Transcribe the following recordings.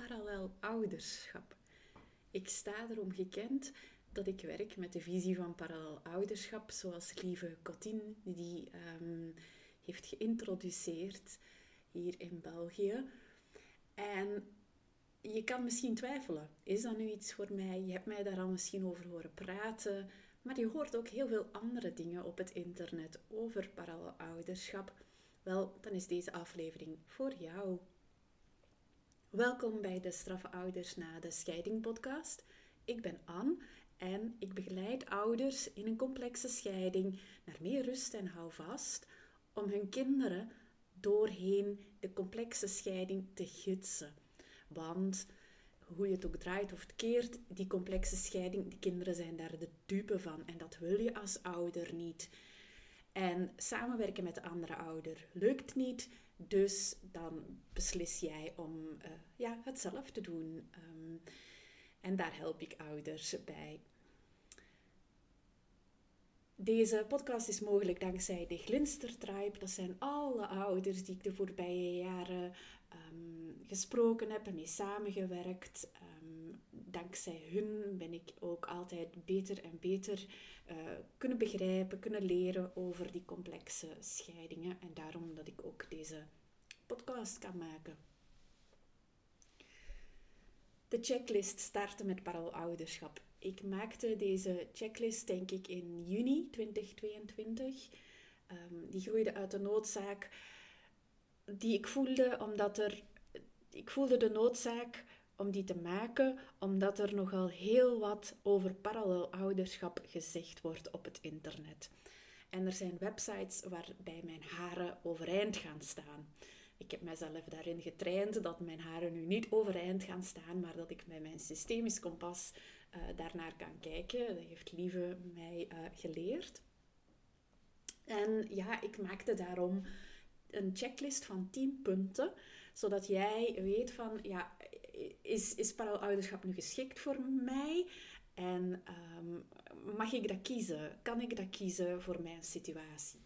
parallel ouderschap. Ik sta erom gekend dat ik werk met de visie van parallel ouderschap, zoals lieve Cotin die um, heeft geïntroduceerd hier in België. En je kan misschien twijfelen, is dat nu iets voor mij? Je hebt mij daar al misschien over horen praten, maar je hoort ook heel veel andere dingen op het internet over parallel ouderschap. Wel, dan is deze aflevering voor jou. Welkom bij de Straffe Ouders na de Scheiding podcast. Ik ben Anne en ik begeleid ouders in een complexe scheiding naar meer rust en houvast om hun kinderen doorheen de complexe scheiding te gidsen. Want hoe je het ook draait of keert, die complexe scheiding, die kinderen zijn daar de dupe van. En dat wil je als ouder niet. En samenwerken met de andere ouder lukt niet, dus dan beslis jij om uh, ja, het zelf te doen. Ehm, en daar help ik ouders bij. Deze podcast is mogelijk dankzij de Glinster Tribe. Dat zijn alle ouders die ik de voorbije jaren um, gesproken heb en mee samengewerkt. Um, dankzij hun ben ik ook altijd beter en beter uh, kunnen begrijpen, kunnen leren over die complexe scheidingen. En daarom dat ik ook deze podcast kan maken. De checklist starten met parallelouderschap. Ik maakte deze checklist denk ik in juni 2022. Um, ehm, die groeide uit de noodzaak die ik voelde omdat er... Ik voelde de noodzaak om die te maken, omdat er nogal heel wat over parallelouderschap gezegd wordt op het internet. En er zijn websites waarbij mijn haren overeind gaan staan. Ik heb mezelf daarin getraind dat mijn haren nu niet overeind gaan staan, maar dat ik met mijn systemisch kompas uh, daarnaar kan kijken. Dat heeft Lieve mij uh, geleerd. En ja, ik maakte daarom een checklist van 10 punten, zodat jij weet van, ja, is, is parallelouderschap nu geschikt voor mij? En um, mag ik dat kiezen? Kan ik dat kiezen voor mijn situatie?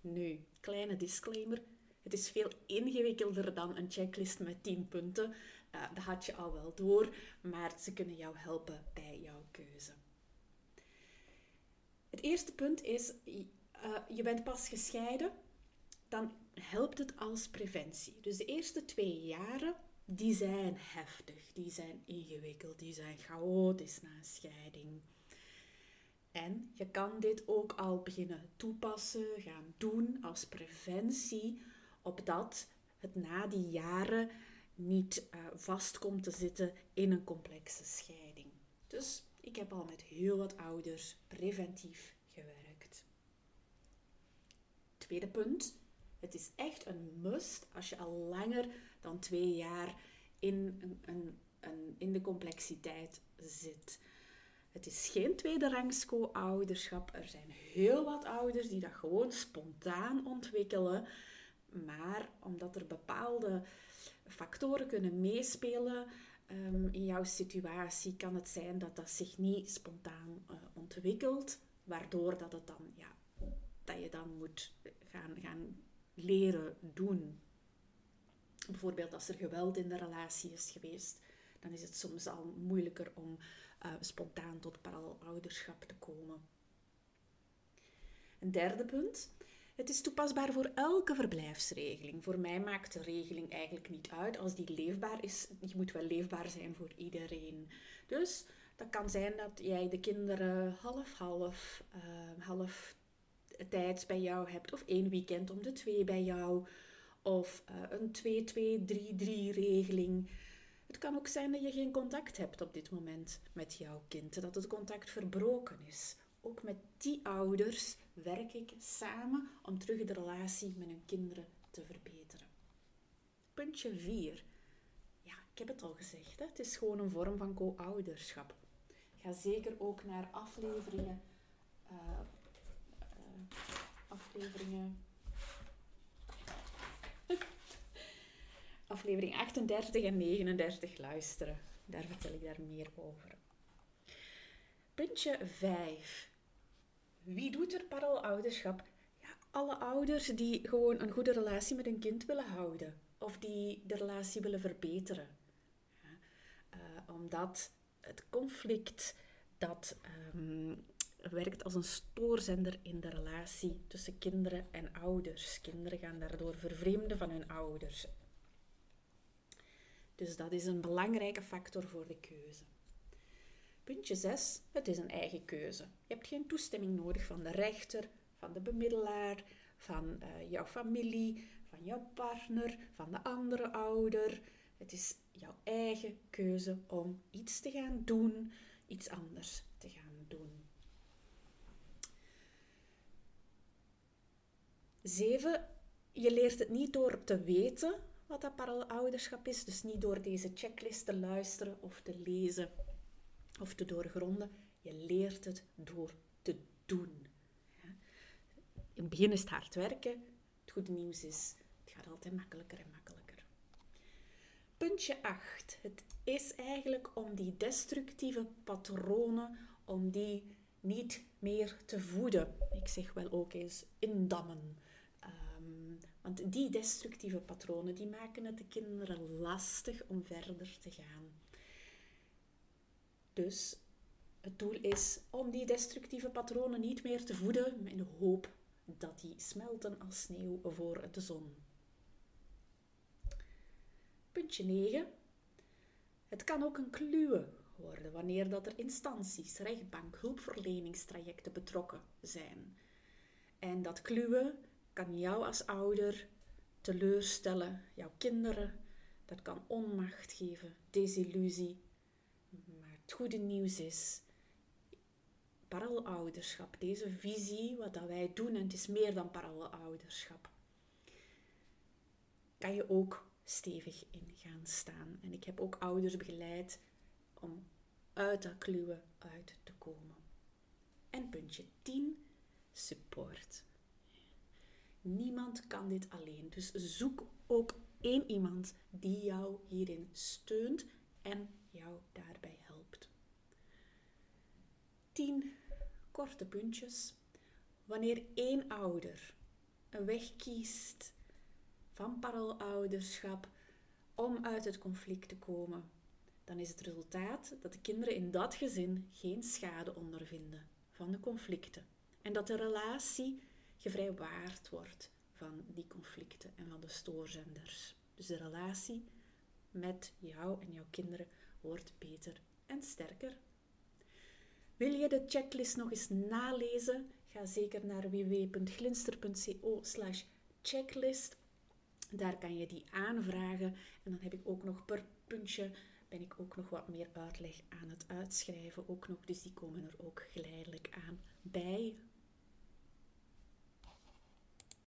Nu, kleine disclaimer. Het is veel ingewikkelder dan een checklist met 10 punten. Uh, dat had je al wel door, maar ze kunnen jou helpen bij jouw keuze. Het eerste punt is, je bent pas gescheiden dan helpt het als preventie. Dus de eerste twee jaren, die zijn heftig, die zijn ingewikkeld, die zijn chaotisch na een scheiding. En je kan dit ook al beginnen toepassen, gaan doen als preventie, opdat het na die jaren niet uh, vast komt te zitten in een complexe scheiding. Dus ik heb al met heel wat ouders preventief gewerkt. Tweede punt, het is echt een must als je al langer dan twee jaar in, een, een, een in de complexiteit zit. Het is geen tweederangs co-ouderschap. Er zijn heel wat ouders die dat gewoon spontaan ontwikkelen. Maar omdat er bepaalde factoren kunnen meespelen um, in jouw situatie, kan het zijn dat dat zich niet spontaan uh, ontwikkelt. Waardoor dat, het dan, ja, dat je dan moet gaan, gaan leren doen. Bijvoorbeeld als er geweld in de relatie is geweest, dan is het soms al moeilijker om uh, spontaan tot parallelouderschap te komen. Een derde punt. Het is toepasbaar voor elke verblijfsregeling. Voor mij maakt de regeling eigenlijk niet uit als die leefbaar is. Die moet wel leefbaar zijn voor iedereen. Dus dat kan zijn dat jij de kinderen half-half, uh, half tijd bij jou hebt, of één weekend om de twee bij jou, of uh, een 2-2-3-3 regeling. Het kan ook zijn dat je geen contact hebt op dit moment met jouw kind, dat het contact verbroken is. Ook met die ouders werk ik samen om terug de relatie met hun kinderen te verbeteren. Puntje 4. Ja, ik heb het al gezegd, hè? het is gewoon een vorm van co-ouderschap. Ga zeker ook naar afleveringen uh, afleveringen. Aflevering 38 en 39 luisteren. Daar vertel ik daar meer over. Puntje 5. Wie doet er parallelouderschap? Ja, alle ouders die gewoon een goede relatie met hun kind willen houden. Of die de relatie willen verbeteren. omdat het conflict dat ehm, werkt als een stoorzender in de relatie tussen kinderen en ouders. Kinderen gaan daardoor vervreemden van hun ouders. Dus dat is een belangrijke factor voor de keuze. Puntje 6. Het is een eigen keuze. Je hebt geen toestemming nodig van de rechter, van de bemiddelaar, van uh, jouw familie, van jouw partner, van de andere ouder. Het is jouw eigen keuze om iets te gaan doen, iets anders te gaan doen. 7. Je leert het niet door te weten wat dat parallelouderschap is, dus niet door deze checklist te luisteren of te lezen of te doorgronden. Je leert het door te doen. In het begin is het hard werken. Het goede nieuws is, het gaat altijd makkelijker en makkelijker. Puntje 8. Het is eigenlijk om die destructieve patronen, om die niet meer te voeden. Ik zeg wel ook eens indammen. Um, want die destructieve patronen die maken het de kinderen lastig om verder te gaan. Dus het doel is om die destructieve patronen niet meer te voeden in de hoop dat die smelten als sneeuw voor de zon. Puntje 9. Het kan ook een kluwe worden wanneer dat er instanties, rechtbank, hulpverleningstrajecten betrokken zijn. En dat kluwe kan jou als ouder teleurstellen, jouw kinderen. Dat kan onmacht geven, desillusie. Maar het goede nieuws is, parallelouderschap, deze visie, wat dat wij doen, en het is meer dan parallelouderschap, kan je ook stevig in gaan staan. En ik heb ook ouders begeleid om uit dat kluwen uit te komen. En puntje 10, support. Niemand kan dit alleen. Dus zoek ook één iemand die jou hierin steunt en jou daarbij helpt. 10 korte puntjes. Wanneer één ouder een weg kiest van parallelouderschap om uit het conflict te komen, dan is het resultaat dat de kinderen in dat gezin geen schade ondervinden van de conflicten en dat de relatie gevrijwaard wordt van die conflicten en van de stoorzenders. Dus de relatie met jou en jouw kinderen wordt beter en sterker. Wil je de checklist nog eens nalezen? Ga zeker naar www.glinster.co/checklist. Daar kan je die aanvragen en dan heb ik ook nog per puntje ben ik ook nog wat meer uitleg aan het uitschrijven ook nog, dus die komen er ook geleidelijk aan bij